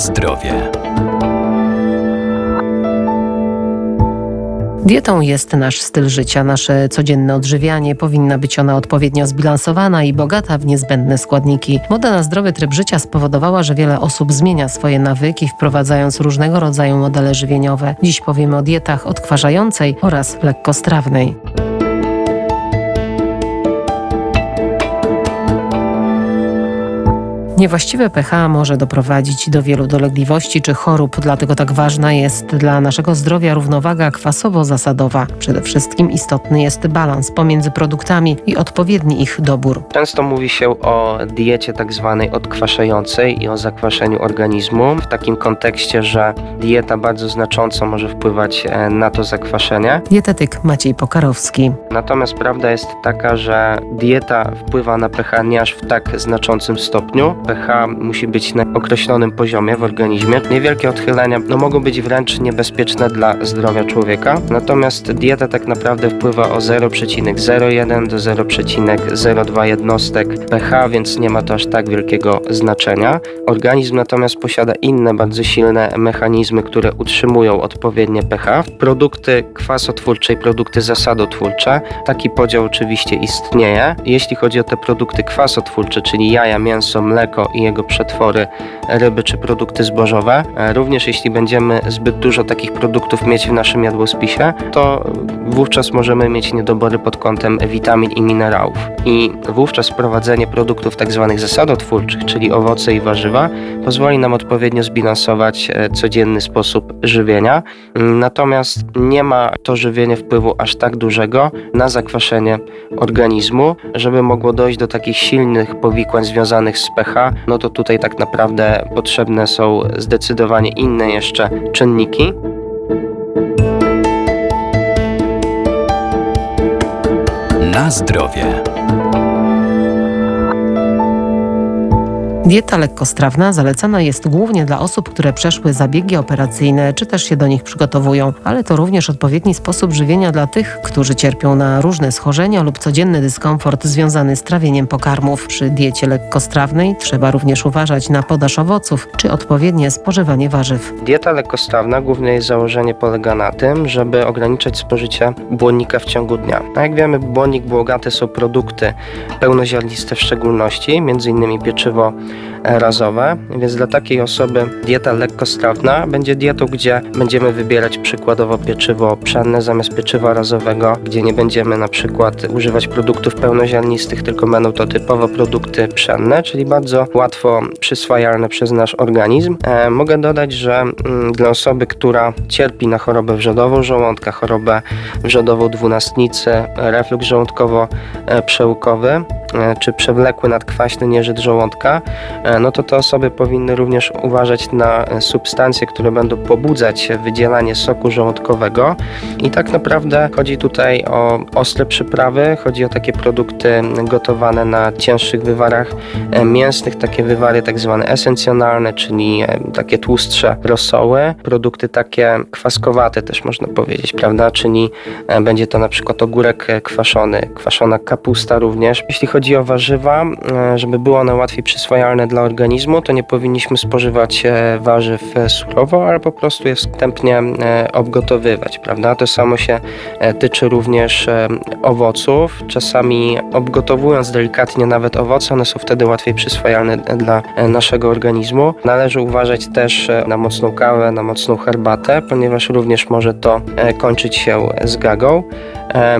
zdrowie. Dietą jest nasz styl życia, nasze codzienne odżywianie. Powinna być ona odpowiednio zbilansowana i bogata w niezbędne składniki. Moda na zdrowy tryb życia spowodowała, że wiele osób zmienia swoje nawyki, wprowadzając różnego rodzaju modele żywieniowe. Dziś powiemy o dietach odtwarzającej oraz lekkostrawnej. Niewłaściwe pH może doprowadzić do wielu dolegliwości czy chorób, dlatego tak ważna jest dla naszego zdrowia równowaga kwasowo-zasadowa. Przede wszystkim istotny jest balans pomiędzy produktami i odpowiedni ich dobór. Często mówi się o diecie tak zwanej odkwaszającej i o zakwaszeniu organizmu w takim kontekście, że dieta bardzo znacząco może wpływać e, na to zakwaszenie. Dietetyk Maciej Pokarowski. Natomiast prawda jest taka, że dieta wpływa na pH nie aż w tak znaczącym stopniu pH musi być na określonym poziomie w organizmie. Niewielkie odchylenia no, mogą być wręcz niebezpieczne dla zdrowia człowieka. Natomiast dieta tak naprawdę wpływa o 0,01 do 0,02 jednostek pH, więc nie ma to aż tak wielkiego znaczenia. Organizm natomiast posiada inne bardzo silne mechanizmy, które utrzymują odpowiednie pH. Produkty kwasotwórcze i produkty zasadotwórcze. Taki podział oczywiście istnieje. Jeśli chodzi o te produkty kwasotwórcze, czyli jaja, mięso, mleko, mleko i jego przetwory, ryby czy produkty zbożowe. E, również jeśli będziemy zbyt dużo takich produktów mieć w naszym jadłospisie, to wówczas możemy mieć niedobory pod kątem witamin i minerałów. I wówczas wprowadzenie produktów tzw. Tak zasadotwórczych, czyli owoce i warzywa, pozwoli nam odpowiednio zbilansować e, codzienny sposób żywienia. Natomiast nie ma to żywienie wpływu aż tak dużego na zakwaszenie organizmu, żeby mogło dojść do takich silnych powikłań związanych z pH, no to tutaj tak naprawdę potrzebne są zdecydowanie inne jeszcze czynniki. Zdrowie. Dieta lekkostrawna zalecana jest głównie dla osób, które przeszły zabiegi operacyjne czy też się do nich przygotowują, ale to również odpowiedni sposób żywienia dla tych, którzy cierpią na różne schorzenia lub codzienny dyskomfort związany z trawieniem pokarmów. Przy diecie lekkostrawnej trzeba również uważać na podaż owoców czy odpowiednie spożywanie warzyw. Dieta lekkostrawna głównie jej założenie polega na tym, żeby ograniczać spożycie błonnika w ciągu dnia. A jak wiemy, błonnik błogate są produkty pełnoziarniste w szczególności, m.in. pieczywo razowe, więc dla takiej osoby dieta lekkostrawna będzie dietą, gdzie będziemy wybierać przykładowo pieczywo pszenne zamiast pieczywa razowego, gdzie nie będziemy na przykład używać produktów pełnoziarnistych, tylko będą to typowo produkty pszenne, czyli bardzo łatwo przyswajalne przez nasz organizm. E, mogę dodać, że mm, dla osoby, która cierpi na chorobę wrzodową żołądka, chorobę wrzodową dwunastnicy, reflux żołądkowo-przełykowy, E, czy przewlekły nadkwaśny nieżyt żołądka, e, no to te osoby powinny również uważać na substancje, które będą pobudzać wydzielanie soku żołądkowego. I tak naprawdę chodzi tutaj o ostre przyprawy, chodzi o takie produkty gotowane na cięższych wywarach e, mięsnych, takie wywary tak zwane esencjonalne, czyli takie tłustsze rosoły, produkty takie kwaskowate też można powiedzieć, prawda, czyli będzie to na przykład ogórek kwaszony, kwaszona kapusta również. Jeśli chodzi chodzi o warzywa, e, żeby były one łatwiej przyswajalne dla organizmu, to nie powinniśmy spożywać e, warzyw e, surowo, ale po prostu je wstępnie obgotowywać, prawda? To samo się tyczy również owoców. Czasami obgotowując delikatnie nawet owoce, one są wtedy łatwiej przyswajalne dla naszego organizmu. Należy uważać też na mocną kawę, na mocną herbatę, ponieważ również może to kończyć się z gagą.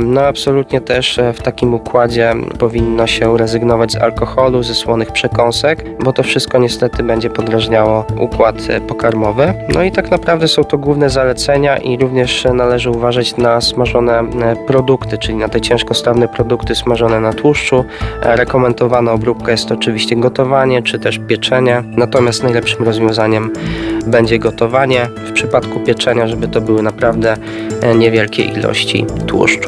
No absolutnie też e, w takim układzie powinno się rezygnować z alkoholu, ze słonych przekąsek, bo to wszystko niestety będzie podrażniało układ e, pokarmowy. No i tak naprawdę są to główne zalecenia i również należy uważać na smażone e, produkty, czyli na te ciężkostawne produkty smażone na tłuszczu. Rekomendowana obróbka jest oczywiście gotowanie czy też pieczenie, natomiast najlepszym rozwiązaniem będzie gotowanie. W przypadku pieczenia, żeby to były naprawdę niewielkie ilości tłuszczu.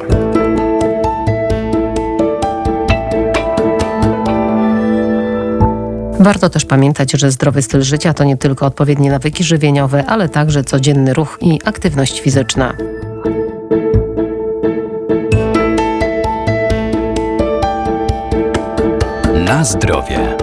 Warto też pamiętać, że zdrowy styl życia to nie tylko odpowiednie nawyki żywieniowe, ale także codzienny ruch i aktywność fizyczna. Na zdrowie.